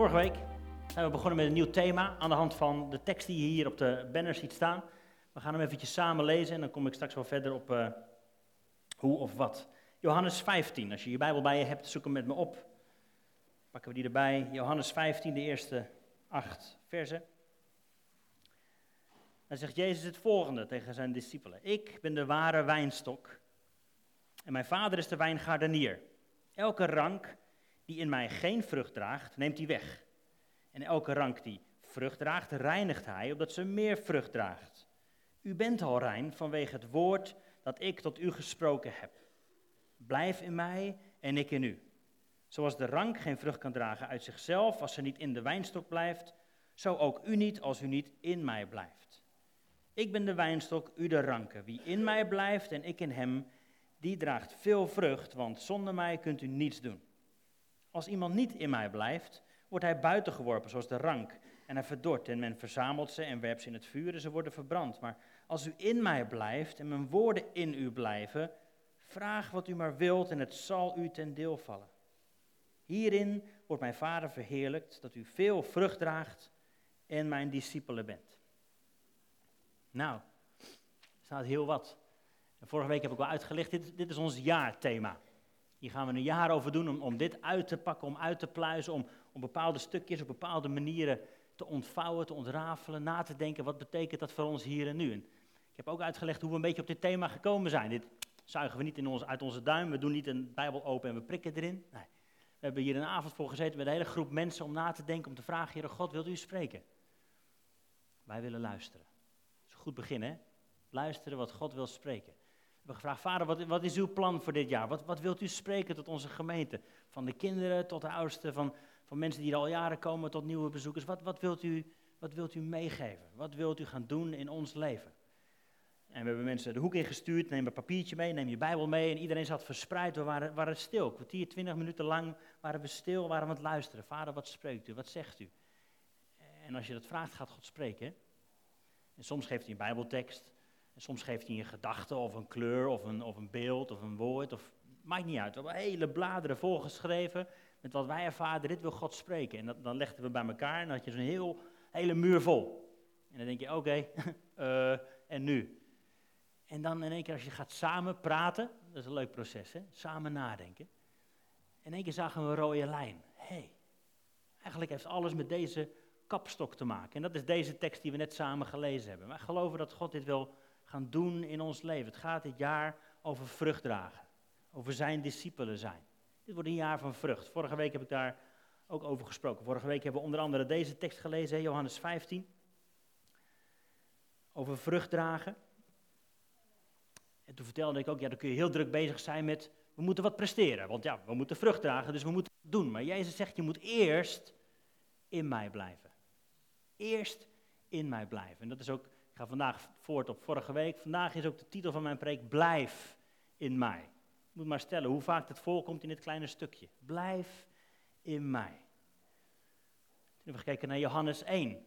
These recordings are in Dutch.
Vorige week zijn we begonnen met een nieuw thema aan de hand van de tekst die je hier op de banner ziet staan. We gaan hem eventjes samen lezen en dan kom ik straks wel verder op uh, hoe of wat. Johannes 15, als je je Bijbel bij je hebt, zoek hem met me op. Pakken we die erbij. Johannes 15, de eerste acht versen. Dan zegt Jezus het volgende tegen zijn discipelen. Ik ben de ware wijnstok en mijn vader is de wijngaardenier. Elke rank die in mij geen vrucht draagt, neemt hij weg. En elke rank die vrucht draagt, reinigt hij, opdat ze meer vrucht draagt. U bent al rein vanwege het woord dat ik tot u gesproken heb. Blijf in mij en ik in u. Zoals de rank geen vrucht kan dragen uit zichzelf als ze niet in de wijnstok blijft, zo ook u niet als u niet in mij blijft. Ik ben de wijnstok, u de ranken. Wie in mij blijft en ik in hem, die draagt veel vrucht, want zonder mij kunt u niets doen. Als iemand niet in mij blijft, wordt hij buiten geworpen zoals de rank en hij verdort en men verzamelt ze en werpt ze in het vuur en ze worden verbrand. Maar als u in mij blijft en mijn woorden in u blijven, vraag wat u maar wilt en het zal u ten deel vallen. Hierin wordt mijn Vader verheerlijkt dat u veel vrucht draagt en mijn discipelen bent. Nou, er staat heel wat. Vorige week heb ik al uitgelegd, dit is ons jaarthema. Hier gaan we een jaar over doen om, om dit uit te pakken, om uit te pluizen, om, om bepaalde stukjes op bepaalde manieren te ontvouwen, te ontrafelen, na te denken, wat betekent dat voor ons hier en nu. En ik heb ook uitgelegd hoe we een beetje op dit thema gekomen zijn. Dit zuigen we niet in ons, uit onze duim, we doen niet een Bijbel open en we prikken erin. Nee. We hebben hier een avond voor gezeten met een hele groep mensen om na te denken, om te vragen, Heer God, wilt u spreken? Wij willen luisteren. Dat is een goed begin, hè? Luisteren wat God wil spreken. Hebben gevraagd, vader, wat, wat, is uw plan voor dit jaar? Wat, wat wilt u spreken tot onze gemeente? Van de kinderen tot de oudsten, van, van mensen die er al jaren komen tot nieuwe bezoekers. Wat, wat, wilt u, wat wilt u meegeven? Wat wilt u gaan doen in ons leven? En we hebben mensen de hoek ingestuurd, neem een papiertje mee, neem je Bijbel mee. En iedereen zat verspreid, we waren, waren stil. Kwartier, twintig minuten lang waren we stil, waren we aan het luisteren. Vader, wat spreekt u? Wat zegt u? En als je dat vraagt, gaat God spreken. En soms geeft hij een Bijbeltekst. Soms geeft hij een gedachte of een kleur of een, of een beeld of een woord. Of, maakt niet uit. We hebben hele bladeren volgeschreven met wat wij ervaren. Dit wil God spreken. En dan legden we bij elkaar en dan had je zo'n heel, hele muur vol. En dan denk je, oké, eh, en nu? En dan in één keer als je gaat samen praten, dat is een leuk proces, hè? samen nadenken. In één keer zagen we een rode lijn. Hé, hey, eigenlijk heeft alles met deze kapstok te maken. En dat is deze tekst die we net samen gelezen hebben. Wij geloven dat God dit wil gaan doen in ons leven. Het gaat dit jaar over vrucht dragen, over zijn discipelen zijn. Dit wordt een jaar van vrucht. Vorige week heb ik daar ook over gesproken. Vorige week hebben we onder andere deze tekst gelezen, Johannes 15. Over vrucht dragen. En toen vertelde ik ook, ja, dan kun je heel druk bezig zijn met, we moeten wat presteren. Want ja, we moeten vrucht dragen, dus we moeten het doen. Maar Jezus zegt, je moet eerst in mij blijven. Eerst in mij blijven. En dat is ook ga vandaag voort op vorige week. Vandaag is ook de titel van mijn preek Blijf in mij. Ik moet maar stellen hoe vaak het voorkomt in dit kleine stukje. Blijf in mij. Toen hebben we gekeken naar Johannes 1.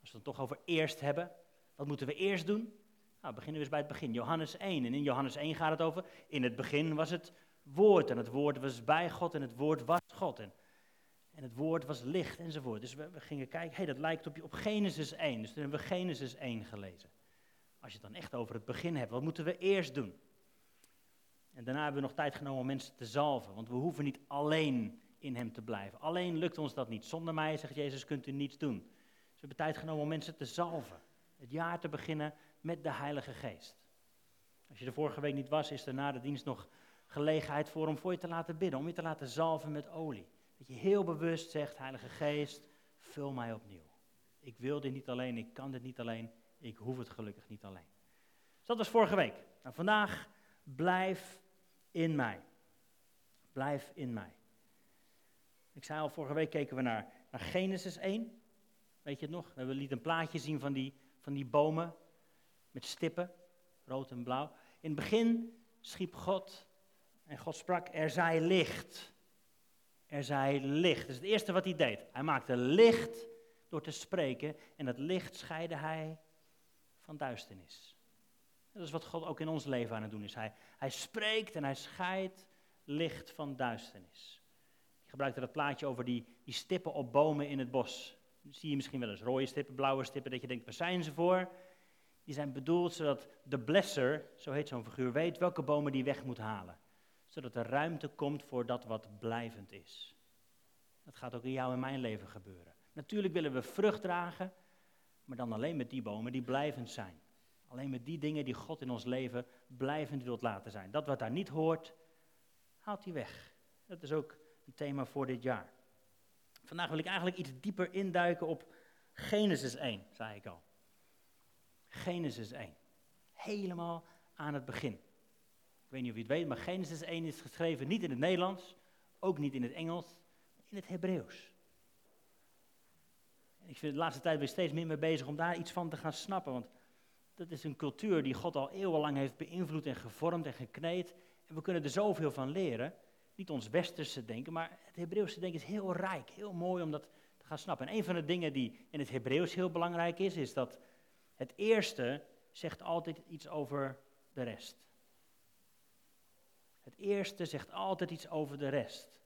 Als we het toch over eerst hebben. Wat moeten we eerst doen? Nou, beginnen we eens bij het begin. Johannes 1. En in Johannes 1 gaat het over. In het begin was het woord. En het woord was bij God. En het woord was God. En en het woord was licht enzovoort. Dus we, gingen kijken, hey, dat lijkt op, op Genesis 1. Dus toen hebben we Genesis 1 gelezen. Als je het dan echt over het begin hebt, wat moeten we eerst doen? En daarna hebben we nog tijd genomen om mensen te zalven. Want we hoeven niet alleen in hem te blijven. Alleen lukt ons dat niet. Zonder mij, zegt Jezus, kunt u niets doen. Dus we hebben tijd genomen om mensen te zalven. Het jaar te beginnen met de Heilige Geest. Als je de vorige week niet was, is er na de dienst nog gelegenheid voor om voor je te laten bidden. Om je te laten zalven met olie. Dat je heel bewust zegt, Heilige Geest, vul mij opnieuw. Ik wil dit niet alleen, ik kan dit niet alleen, ik hoef het gelukkig niet alleen. Dus dat was vorige week. Nou, vandaag blijf in mij. Blijf in mij. Ik zei al, vorige week keken we naar, naar Genesis 1. Weet je het nog? We lieten een plaatje zien van die, van die bomen met stippen, rood en blauw. In het begin schiep God en God sprak, er zij licht er zij licht. Dat is het eerste wat hij deed. Hij maakte licht door te spreken en dat licht scheidde hij van duisternis. Dat is wat God ook in ons leven aan het doen is. Hij, hij spreekt en hij scheidt licht van duisternis. Die gebruikte dat plaatje over die, die stippen op bomen in het bos. Zie je misschien wel eens rode stippen, blauwe stippen, dat je denkt, waar zijn ze voor? Die zijn bedoeld zodat de blesser, zo heet zo'n figuur, weet welke bomen die weg moet halen. Zodat er ruimte komt voor dat wat blijvend is. Dat gaat ook in jou en mijn leven gebeuren. Natuurlijk willen we vrucht dragen, maar dan alleen met die bomen die blijvend zijn. Alleen met die dingen die God in ons leven blijvend wilt laten zijn. Dat wat daar niet hoort, haalt hij weg. Dat is ook een thema voor dit jaar. Vandaag wil ik eigenlijk iets dieper induiken op Genesis 1, zei ik al. Genesis 1. Helemaal aan het begin. Ik weet niet of je het weet, maar Genesis 1 is geschreven niet in het Nederlands, ook niet in het Engels, in het Hebreeuws. Ik vind de laatste tijd weer steeds meer mee bezig om daar iets van te gaan snappen. Want dat is een cultuur die God al eeuwenlang heeft beïnvloed en gevormd en gekneed. En we kunnen er zoveel van leren. Niet ons westerse denken, maar het Hebreeuwse denken is heel rijk, heel mooi om dat te gaan snappen. En een van de dingen die in het Hebreeuws heel belangrijk is, is dat het eerste zegt altijd iets over de rest. Het eerste zegt altijd iets over de rest.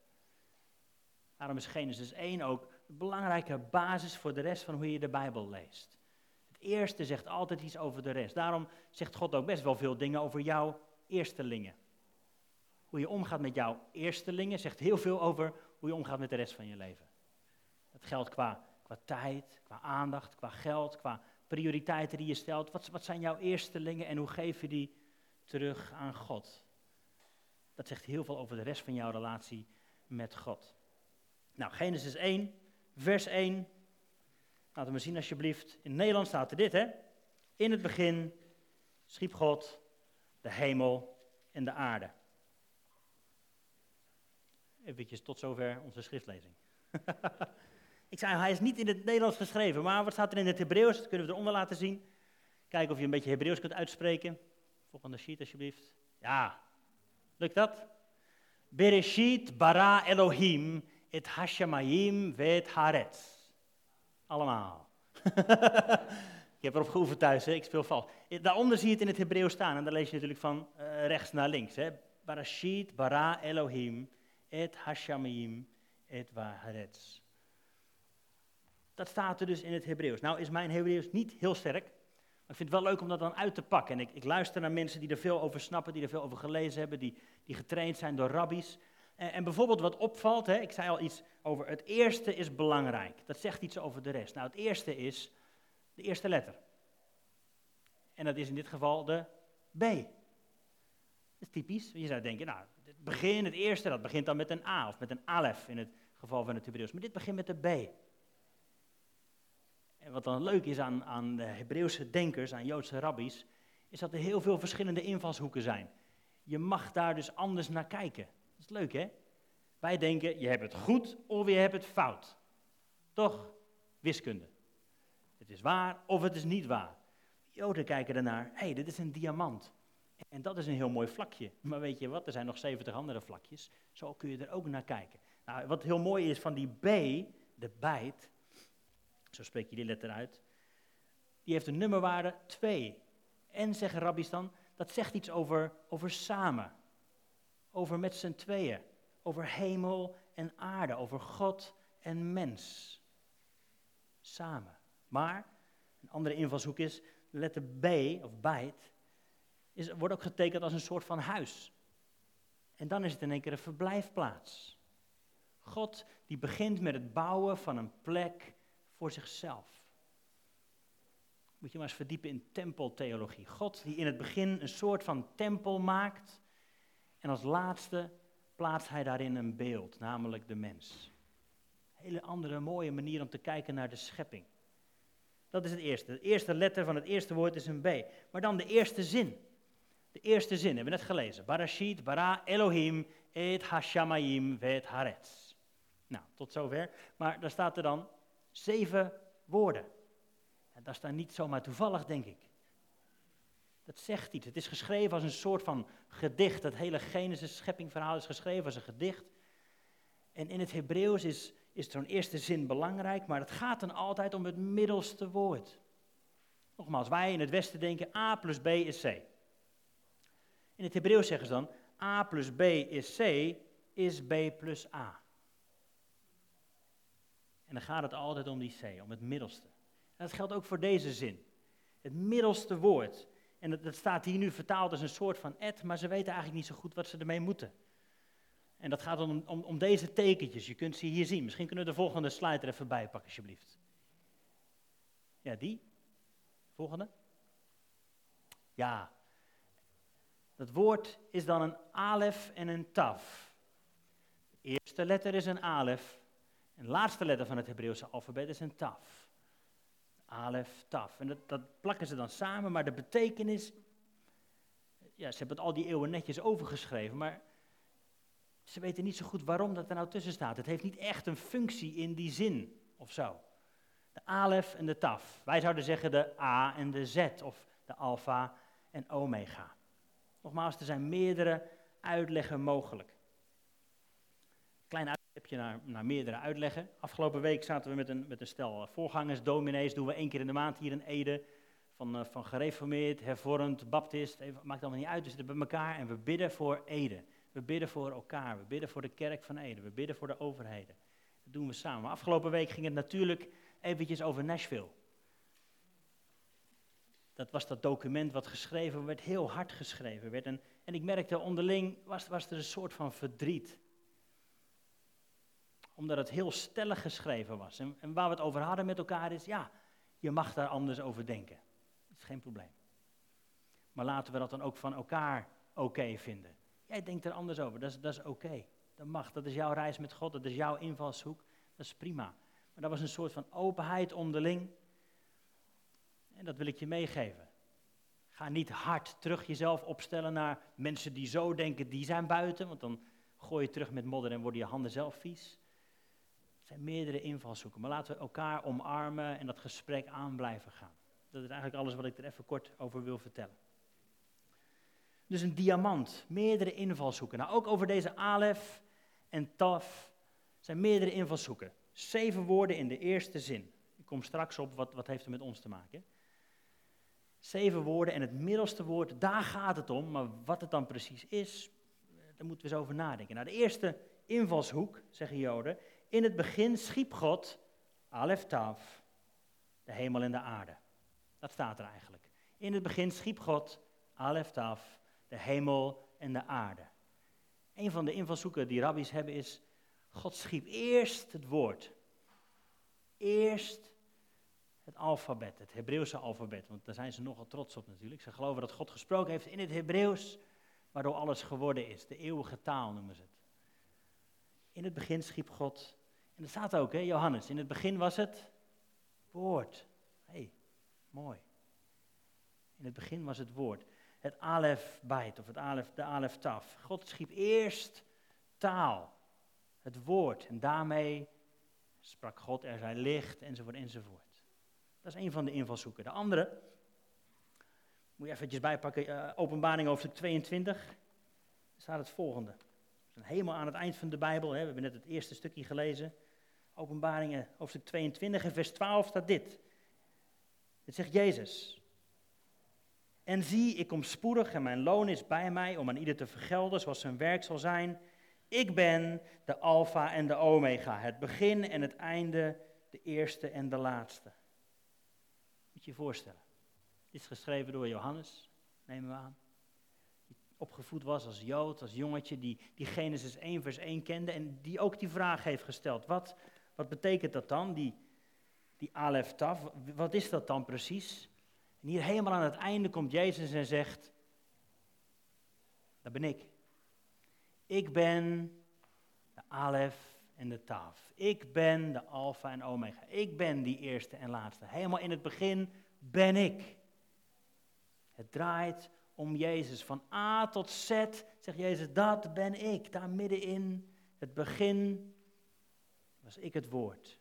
Daarom is Genesis 1 ook een belangrijke basis voor de rest van hoe je de Bijbel leest. Het eerste zegt altijd iets over de rest. Daarom zegt God ook best wel veel dingen over jouw eerstelingen. Hoe je omgaat met jouw eerstelingen zegt heel veel over hoe je omgaat met de rest van je leven. Dat geldt qua, qua tijd, qua aandacht, qua geld, qua prioriteiten die je stelt. Wat, wat zijn jouw eerstelingen en hoe geef je die terug aan God? Dat zegt heel veel over de rest van jouw relatie met God. Nou, Genesis 1, vers 1. Laten we zien alsjeblieft. In Nederland staat er dit, hè? In het begin schiep God de hemel en de aarde. Even tot zover onze schriftlezing. Ik zei, hij is niet in het Nederlands geschreven, maar wat staat er in het Hebreeuws? Dat kunnen we eronder laten zien. Kijken of je een beetje Hebreeuws kunt uitspreken. Volgende sheet alsjeblieft. Ja, lukt dat? Bereshit bara Elohim et hashamayim vet haretz. Allemaal. ik heb erop geoefend thuis, hè? ik speel vals. Daaronder zie je het in het Hebreeuws staan en dan lees je natuurlijk van uh, rechts naar links. Hè? Barashit bara Elohim et hashamayim et haretz. Dat staat er dus in het Hebreeuws. Nou is mijn Hebreeuws niet heel sterk, maar ik vind het wel leuk om dat dan uit te pakken. En ik, ik luister naar mensen die er veel over snappen, die er veel over gelezen hebben, die, die getraind zijn door rabbies. En, en bijvoorbeeld wat opvalt, hè, ik zei al iets over het eerste is belangrijk. Dat zegt iets over de rest. Nou, het eerste is de eerste letter. En dat is in dit geval de B. Dat is typisch. Je zou denken, nou, het begin, het eerste, dat begint dan met een A of met een alef in het geval van het Hebreeuws. Maar dit begint met de B. En wat dan leuk is aan, aan de Hebreeuwse denkers, aan Joodse rabbies, is dat er heel veel verschillende invalshoeken zijn. Je mag daar dus anders naar kijken. Dat is leuk, hè? Wij denken, je hebt het goed of je hebt het fout. Toch? Wiskunde. Het is waar of het is niet waar. Joden kijken ernaar, hé, hey, dit is een diamant. En dat is een heel mooi vlakje. Maar weet je wat, er zijn nog 70 andere vlakjes. Zo kun je er ook naar kijken. Nou, wat heel mooi is van die B, de bijt, zo spreek je die letter uit, die heeft een nummerwaarde 2. En zeggen rabbies dan, dat zegt iets over, over samen, over met z'n tweeën, over hemel en aarde, over God en mens. Samen. Maar, een andere invalshoek is, de letter B, of bijt, is, wordt ook getekend als een soort van huis. En dan is het in één keer een verblijfplaats. God die begint met het bouwen van een plek voor zichzelf. Moet je maar eens verdiepen in tempeltheologie. God die in het begin een soort van tempel maakt en als laatste plaatst hij daarin een beeld, namelijk de mens. Hele andere mooie manier om te kijken naar de schepping. Dat is het eerste. De eerste letter van het eerste woord is een B. Maar dan de eerste zin. De eerste zin hebben we net gelezen. Barashit, bara, Elohim, et hashamayim, vet haretz. Nou, tot zover. Maar daar staat er dan Zeven woorden. Dat is dan niet zomaar toevallig, denk ik. Dat zegt iets. Het is geschreven als een soort van gedicht. Het hele Genesis scheppingverhaal is geschreven als een gedicht. En in het Hebreeuws is, is zo'n eerste zin belangrijk, maar het gaat dan altijd om het middelste woord. Nogmaals, wij in het Westen denken A plus B is C. In het Hebreeuws zeggen ze dan A plus B is C is B plus A. En dan gaat het altijd om die C, om het middelste. Dat geldt ook voor deze zin. Het middelste woord. En dat, dat staat hier nu vertaald als een soort van et, maar ze weten eigenlijk niet zo goed wat ze ermee moeten. En dat gaat om, om, om deze tekentjes. Je kunt ze hier zien. Misschien kunnen we de volgende slide er even bij pakken, alsjeblieft. Ja, die. Volgende. Ja. Dat woord is dan een alef en een taf. De eerste letter is een alef. En de laatste letter van het Hebreeuwse alfabet is een taf. Alef, taf. En dat, dat plakken ze dan samen, maar de betekenis. Ja, ze hebben het al die eeuwen netjes overgeschreven, maar ze weten niet zo goed waarom dat er nou tussen staat. Het heeft niet echt een functie in die zin of zo. De alef en de taf. Wij zouden zeggen de A en de Z of de alfa en omega. Nogmaals, er zijn meerdere uitleggen mogelijk. Klein uitstapje naar, meerdere uitleggen. Afgelopen week zaten we met een, met een stel voorgangers, dominees, doen we één keer in de maand hier in Ede. Van, uh, van gereformeerd, hervormd, baptist, maakt allemaal niet uit. We zitten bij elkaar en we bidden voor Ede. We bidden voor elkaar, we bidden voor de kerk van Ede, we bidden voor de overheden. Dat doen we samen. Afgelopen week ging het natuurlijk eventjes over Nashville. Dat was dat document wat geschreven werd, heel hard geschreven werd. En, en ik merkte onderling, was, was er een soort van verdriet. Omdat het heel stellig geschreven was. En, en waar we het over hadden met elkaar is, ja, je mag daar anders over denken. Dat is geen probleem. Maar laten we dat dan ook van elkaar oké vinden. Jij denkt er anders over, dat is, dat is oké. Dat mag, dat is jouw reis met God, dat is jouw invalshoek, dat is prima. Maar dat was een soort van openheid onderling. En dat wil ik je meegeven. Ga niet hard terug jezelf opstellen naar mensen die zo denken, die zijn buiten, want dan gooi je terug met modder en worden je handen zelf vies. Zijn meerdere invalshoeken, maar laten we elkaar omarmen en dat gesprek aan blijven gaan. Dat is eigenlijk alles wat ik er even kort over wil vertellen. Dus een diamant, meerdere invalshoeken. Nou, ook over deze alef en taf zijn meerdere invalshoeken. Zeven woorden in de eerste zin. Ik kom straks op wat, wat heeft er met ons te maken. Zeven woorden en het middelste woord, daar gaat het om. Maar wat het dan precies is, daar moeten we eens over nadenken. Nou, de eerste invalshoek, zeggen Joden. In het begin schiep God, alef taf, de hemel en de aarde. Dat staat er eigenlijk. In het begin schiep God, alef taf, de hemel en de aarde. Een van de invalshoeken die rabbies hebben is, God schiep eerst het woord. Eerst het alfabet, het Hebreeuwse alfabet, want daar zijn ze nogal trots op natuurlijk. Ze geloven dat God gesproken heeft in het Hebreeuws, waardoor alles geworden is. De eeuwige taal noemen ze het. In het begin schiep God, en dat staat ook, hè, Johannes, in het begin was het woord. Hé, hey, mooi. In het begin was het woord het alef bait of het alef, de alef taf. God schiep eerst taal, het woord. En daarmee sprak God, er zijn licht, enzovoort, enzovoort. Dat is een van de invalshoeken. De andere, moet je eventjes bijpakken, uh, openbaring hoofdstuk 22. Daar staat het volgende. We zijn helemaal aan het eind van de Bijbel, hè. we hebben net het eerste stukje gelezen. Openbaringen hoofdstuk 22 en vers 12 staat dit. Het zegt Jezus. En zie, ik kom spoedig en mijn loon is bij mij om aan ieder te vergelden zoals zijn werk zal zijn. Ik ben de Alpha en de Omega, het begin en het einde, de eerste en de laatste. Moet je je voorstellen. Dit is geschreven door Johannes, nemen we aan. Opgevoed was als Jood, als jongetje, die, die Genesis 1 vers 1 kende en die ook die vraag heeft gesteld. Wat, wat betekent dat dan, die, die Alef Taf? Wat is dat dan precies? En hier helemaal aan het einde komt Jezus en zegt, dat ben ik. Ik ben de Alef en de Taf. Ik ben de Alpha en Omega. Ik ben die eerste en laatste. Helemaal in het begin ben ik. Het draait om Jezus. Van A tot Z zegt Jezus, dat ben ik. Daar middenin, het begin, was ik het woord.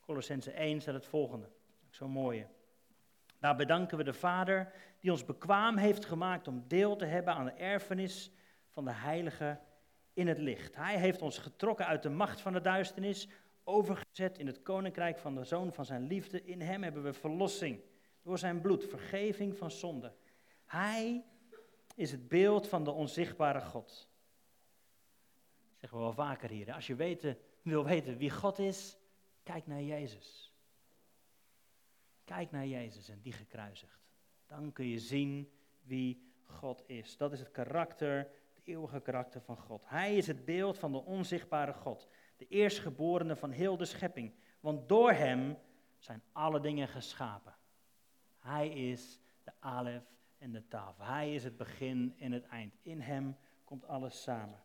Colossense 1 staat het volgende. Zo'n mooie. Daar bedanken we de Vader die ons bekwaam heeft gemaakt om deel te hebben aan de erfenis van de Heilige in het licht. Hij heeft ons getrokken uit de macht van de duisternis, overgezet in het koninkrijk van de Zoon van zijn liefde. In hem hebben we verlossing door zijn bloed, vergeving van zonde. Hij is het beeld van de onzichtbare God. Dat zeggen we wel vaker hier. Als je weet wil weten wie God is, kijk naar Jezus. Kijk naar Jezus en die gekruisigd. Dan kun je zien wie God is. Dat is het karakter, het eeuwige karakter van God. Hij is het beeld van de onzichtbare God, de eerstgeborene van heel de schepping. Want door hem zijn alle dingen geschapen. Hij is de Alef en de Taf. Hij is het begin en het eind. In hem komt alles samen.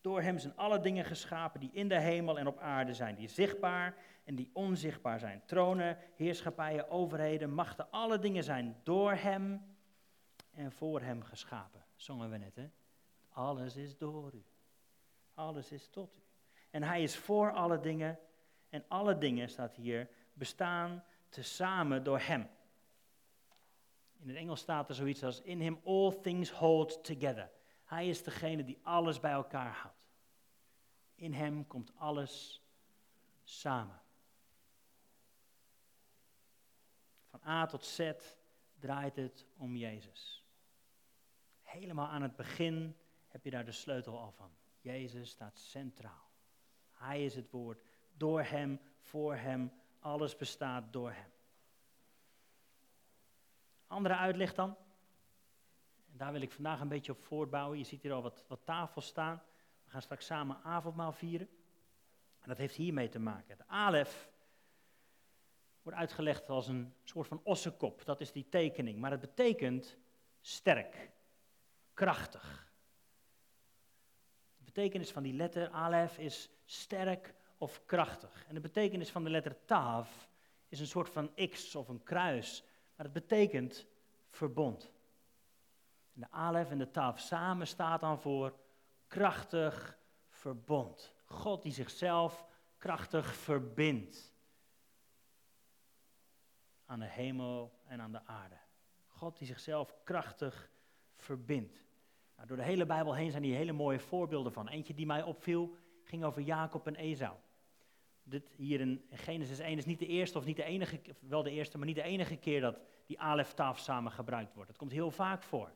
Door hem zijn alle dingen geschapen die in de hemel en op aarde zijn, die zichtbaar en die onzichtbaar zijn. Tronen, heerschappijen, overheden, machten, alle dingen zijn door hem en voor hem geschapen. Zongen we net, hè? Alles is door u. Alles is tot u. En hij is voor alle dingen. En alle dingen, staat hier, bestaan tezamen door hem. In het Engels staat er zoiets als: In him all things hold together. Hij is degene die alles bij elkaar houdt. In hem komt alles samen. Van A tot Z draait het om Jezus. Helemaal aan het begin heb je daar de sleutel al van. Jezus staat centraal. Hij is het woord. Door hem, voor hem, alles bestaat door hem. Andere uitleg dan? En daar wil ik vandaag een beetje op voortbouwen. Je ziet hier al wat, wat tafels staan. We gaan straks samen avondmaal vieren. En dat heeft hiermee te maken. De alef wordt uitgelegd als een soort van ossenkop. Dat is die tekening. Maar het betekent sterk, krachtig. De betekenis van die letter alef is sterk of krachtig. En de betekenis van de letter taaf is een soort van x of een kruis. Maar het betekent verbond. En de alef en de taaf samen staat dan voor krachtig verbond. God die zichzelf krachtig verbindt aan de hemel en aan de aarde. God die zichzelf krachtig verbindt. Nou, door de hele Bijbel heen zijn hier hele mooie voorbeelden van. Eentje die mij opviel ging over Jacob en Esau. Dit hier in Genesis 1 is niet de eerste, of niet de enige, wel de eerste, maar niet de enige keer dat die alef-taf samen gebruikt wordt. Het komt heel vaak voor.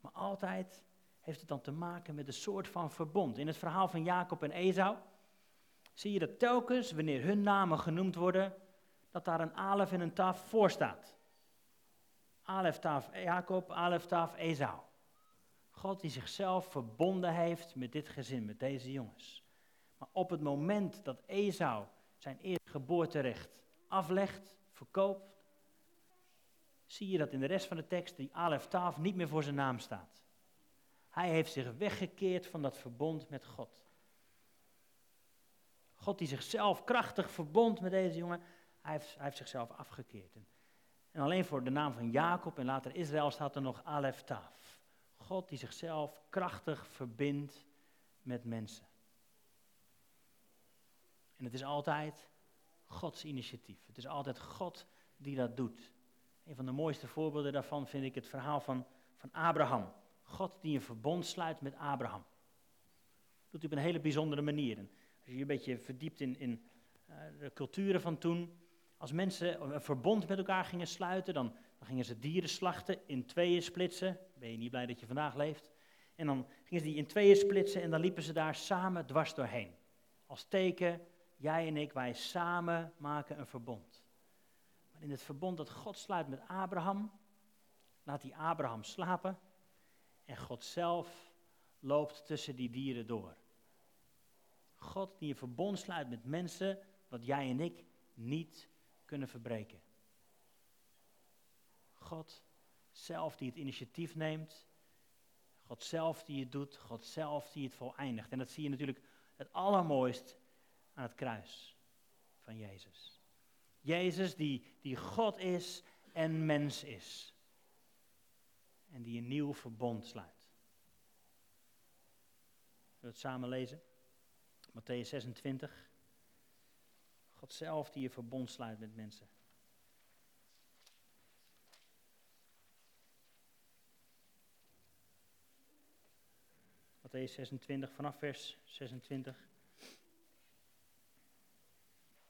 Maar altijd heeft het dan te maken met een soort van verbond. In het verhaal van Jacob en Esau zie je dat telkens, wanneer hun namen genoemd worden, dat daar een alef en een taf voor staat. Alef, taf Jacob, alef, taf Esau. God die zichzelf verbonden heeft met dit gezin, met deze jongens. Maar op het moment dat Esau zijn eerste geboorterecht aflegt, verkoopt, zie je dat in de rest van de tekst die Alef Taf niet meer voor zijn naam staat. Hij heeft zich weggekeerd van dat verbond met God. God die zichzelf krachtig verbond met deze jongen, hij heeft, hij heeft zichzelf afgekeerd. En, en, alleen voor de naam van Jacob en later Israël staat er nog Alef Taf. God die zichzelf krachtig verbindt met mensen. En het is altijd Gods initiatief. Het is altijd God die dat doet. Een van de mooiste voorbeelden daarvan vind ik het verhaal van, van Abraham. God die een verbond sluit met Abraham. Dat doet hij op een hele bijzondere manier. En als je je een beetje verdiept in, in uh, de culturen van toen. Als mensen een verbond met elkaar gingen sluiten, dan gingen ze dieren slachten, in tweeën splitsen. Ben je niet blij dat je vandaag leeft? En dan gingen ze die in tweeën splitsen en dan liepen ze daar samen dwars doorheen. Als teken, jij en ik, wij samen maken een verbond. In het verbond dat God sluit met Abraham, laat hij Abraham slapen en God zelf loopt tussen die dieren door. God die een verbond sluit met mensen wat jij en ik niet kunnen verbreken. God zelf die het initiatief neemt. God zelf die het doet. God zelf die het voleindigt. En dat zie je natuurlijk het allermooist aan het kruis van Jezus. Jezus die, die God is en mens is. En die een nieuw verbond sluit. Zullen we het samen lezen? Matthäus 26. God zelf die een verbond sluit met mensen. Matthäus 26 vanaf vers 26.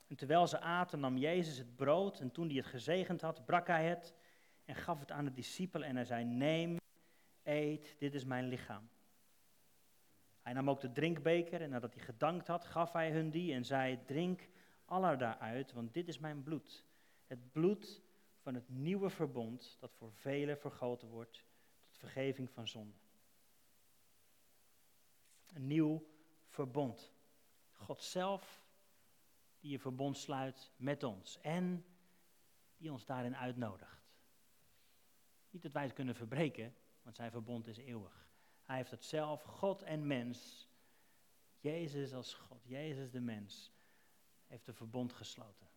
En terwijl ze aten, nam Jezus het brood en toen hij het gezegend had, brak hij het en gaf het aan de discipelen en hij zei, neem, eet, dit is mijn lichaam. Hij nam ook de drinkbeker en nadat hij gedankt had, gaf hij hun die en zei, drink aller daaruit, want dit is mijn bloed. Het bloed van het nieuwe verbond dat voor velen vergoten wordt tot vergeving van zonde. Een nieuw verbond. God zelf die een verbond sluit met ons en die ons daarin uitnodigt. Niet dat wij het kunnen verbreken, want zijn verbond is eeuwig. Hij heeft het zelf, God en mens, Jezus als God, Jezus de mens, heeft een verbond gesloten.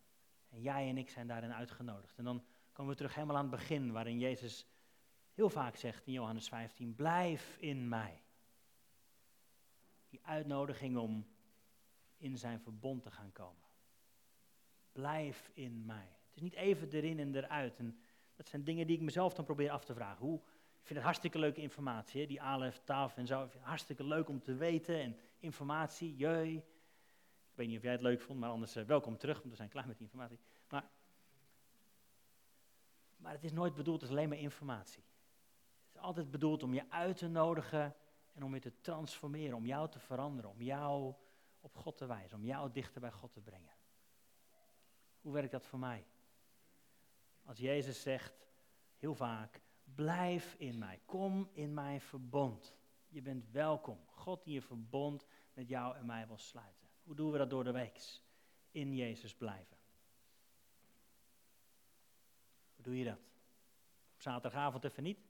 En jij en ik zijn daarin uitgenodigd. En dan komen we terug helemaal aan het begin, waarin Jezus heel vaak zegt in Johannes 15, blijf in mij. Die uitnodiging om in zijn verbond te gaan komen. Blijf in mij. Het is niet even erin en eruit. En dat zijn dingen die ik mezelf dan probeer af te vragen. Hoe, ik vind het hartstikke leuke informatie, hè? die alef, taf en zo. Hartstikke leuk om te weten en informatie, jeu. Ik weet niet of jij het leuk vond, maar anders uh, welkom terug, want we zijn klaar met die informatie. Maar, maar het is nooit bedoeld als alleen maar informatie. Het is altijd bedoeld om je uit te nodigen en om je te transformeren, om jou te veranderen, om jou op God te wijzen, om jou dichter bij God te brengen. Hoe werkt dat voor mij? Als Jezus zegt, heel vaak, blijf in mij, kom in mijn verbond. Je bent welkom. God die een verbond met jou en mij wil sluiten. Hoe doen we dat door de week? In Jezus blijven. Hoe doe je dat? Op zaterdagavond even niet.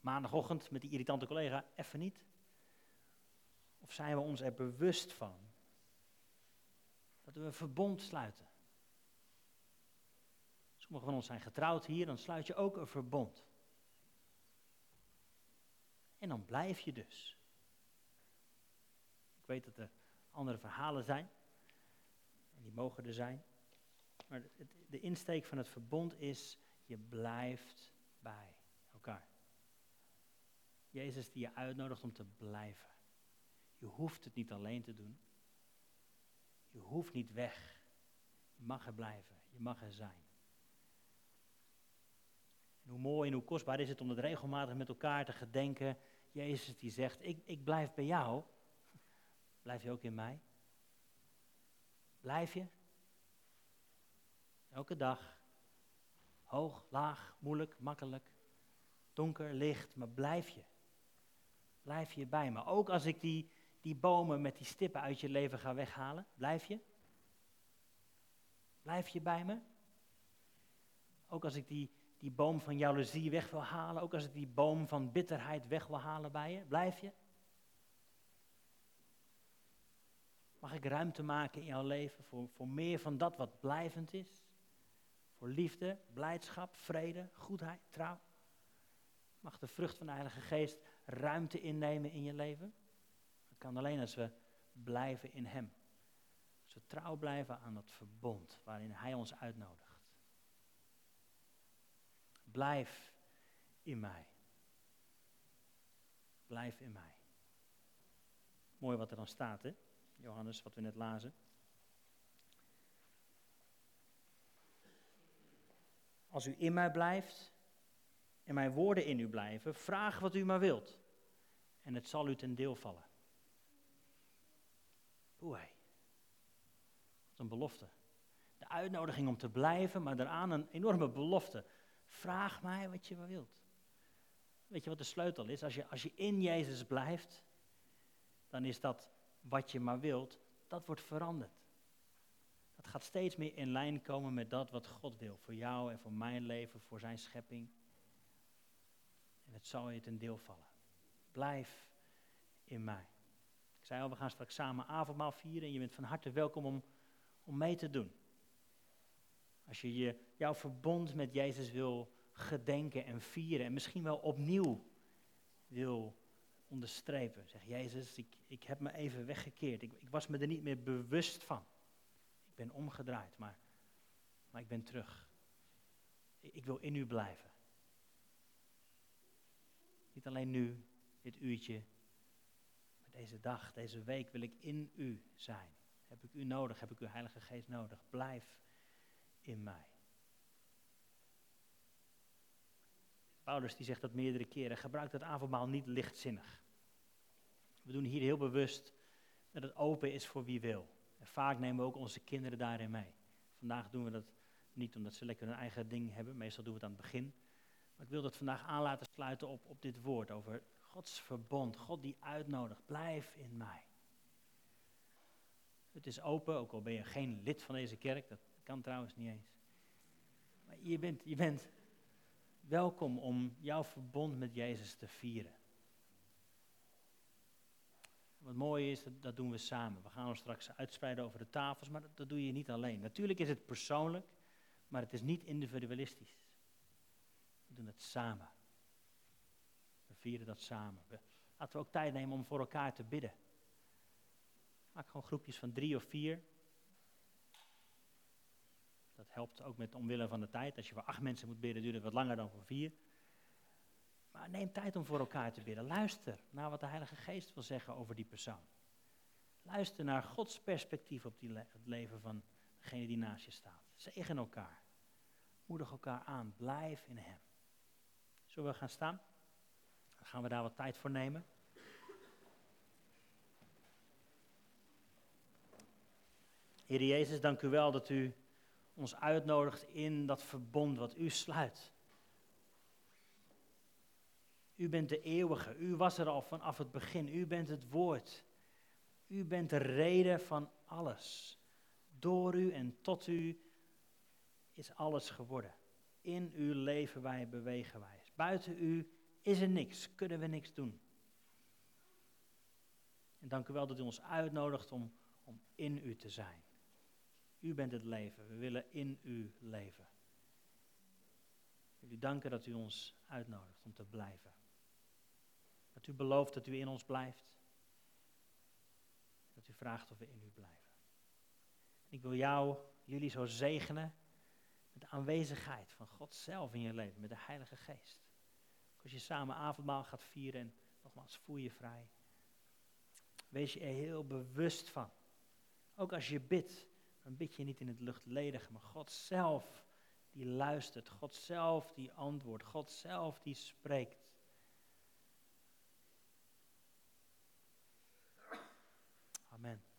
Maandagochtend met die irritante collega even niet. Of zijn we ons er bewust van dat we een verbond sluiten? Sommigen van ons zijn getrouwd hier, dan sluit je ook een verbond. En dan blijf je dus. Ik weet dat er andere verhalen zijn. En die mogen er zijn. Maar de insteek van het verbond is, je blijft bij elkaar. Jezus die je uitnodigt om te blijven. Je hoeft het niet alleen te doen. Je hoeft niet weg. Je mag er blijven. Je mag er zijn. En hoe mooi en hoe kostbaar is het om het regelmatig met elkaar te gedenken. Jezus die zegt, ik, ik blijf bij jou. Blijf je ook in mij? Blijf je? Elke dag. Hoog, laag, moeilijk, makkelijk. Donker, licht, maar blijf je. Blijf je bij me. Ook als ik die, die bomen met die stippen uit je leven ga weghalen. Blijf je? Blijf je bij me? Ook als ik die, die boom van jaloezie weg wil halen. Ook als ik die boom van bitterheid weg wil halen bij je. Blijf je? Mag ik ruimte maken in jouw leven voor, voor meer van dat wat blijvend is? Voor liefde, blijdschap, vrede, goedheid, trouw? Mag de vrucht van de Heilige Geest ruimte innemen in je leven? Dat kan alleen als we blijven in Hem. Als we trouw blijven aan dat verbond waarin Hij ons uitnodigt. Blijf in mij. Blijf in mij. Mooi wat er dan staat, hè? Johannes, wat we net lazen. Als u in mij blijft en mijn woorden in u blijven, vraag wat u maar wilt. En het zal u ten deel vallen. Oei. Wat een belofte. De uitnodiging om te blijven, maar daaraan een enorme belofte. Vraag mij wat je maar wilt. Weet je wat de sleutel is? Als je, als je in Jezus blijft, dan is dat wat je maar wilt, dat wordt veranderd. Dat gaat steeds meer in lijn komen met dat wat God wil. Voor jou en voor mijn leven, voor zijn schepping. En het zal je ten deel vallen. Blijf in mij. Ik zei al, we gaan straks samen avondmaal vieren en je bent van harte welkom om, om mee te doen. Als je, je jouw verbond met Jezus wil gedenken en vieren en misschien wel opnieuw wil onderstrepen. Zeg, Jezus, ik, ik heb me even weggekeerd. Ik, ik was me er niet meer bewust van. Ik ben omgedraaid, maar, maar ik ben terug. Ik, ik wil in u blijven. Niet alleen nu, dit uurtje, maar deze dag, deze week wil ik in u zijn. Heb ik u nodig, heb ik uw Heilige Geest nodig. Blijf in mij. Paulus die zegt dat meerdere keren. Gebruik dat avondmaal niet lichtzinnig. We doen hier heel bewust dat het open is voor wie wil. En vaak nemen we ook onze kinderen daarin mee. Vandaag doen we dat niet omdat ze lekker hun eigen ding hebben, meestal doen we het aan het begin. Maar ik wil dat vandaag aan laten sluiten op, op dit woord over Gods verbond. God die uitnodigt, blijf in mij. Het is open, ook al ben je geen lid van deze kerk, dat kan trouwens niet eens. Maar je bent, je bent welkom om jouw verbond met Jezus te vieren. Wat mooi is, dat, doen we samen. We gaan ons straks uitspreiden over de tafels, maar dat, dat doe je niet alleen. Natuurlijk is het persoonlijk, maar het is niet individualistisch. We doen het samen. We vieren dat samen. We, laten we ook tijd nemen om voor elkaar te bidden. Maak gewoon groepjes van drie of vier. Dat helpt ook met omwille van de tijd. Als je voor acht mensen moet bidden, duurt het wat langer dan voor vier. Maar neem tijd om voor elkaar te bidden. Luister naar wat de Heilige Geest wil zeggen over die persoon. Luister naar Gods perspectief op die het leven van degene die naast je staat. Zegen elkaar. Moedig elkaar aan. Blijf in Hem. Zullen we gaan staan? Dan gaan we daar wat tijd voor nemen. Heer Jezus, dank u wel dat u ons uitnodigt in dat verbond wat u sluit. U bent de eeuwige, u was er al vanaf het begin, u bent het woord. U bent de reden van alles. Door u en tot u is alles geworden. In uw leven wij bewegen wij. Buiten u is er niks, kunnen we niks doen. En dank u wel dat u ons uitnodigt om, om in u te zijn. U bent het leven. We willen in u leven. U danken dat u ons uitnodigt om te blijven. Dat u belooft dat u in ons blijft. Dat u vraagt of we in u blijven. Ik wil jou, jullie zo zegenen met de aanwezigheid van God zelf in je leven, met de Heilige Geest. Als je samen avondmaal gaat vieren en nogmaals voel je vrij. Wees je er heel bewust van. Ook als je bidt, dan bid je niet in het luchtledige, maar God zelf die luistert, God zelf die antwoordt, God zelf die spreekt. Amen.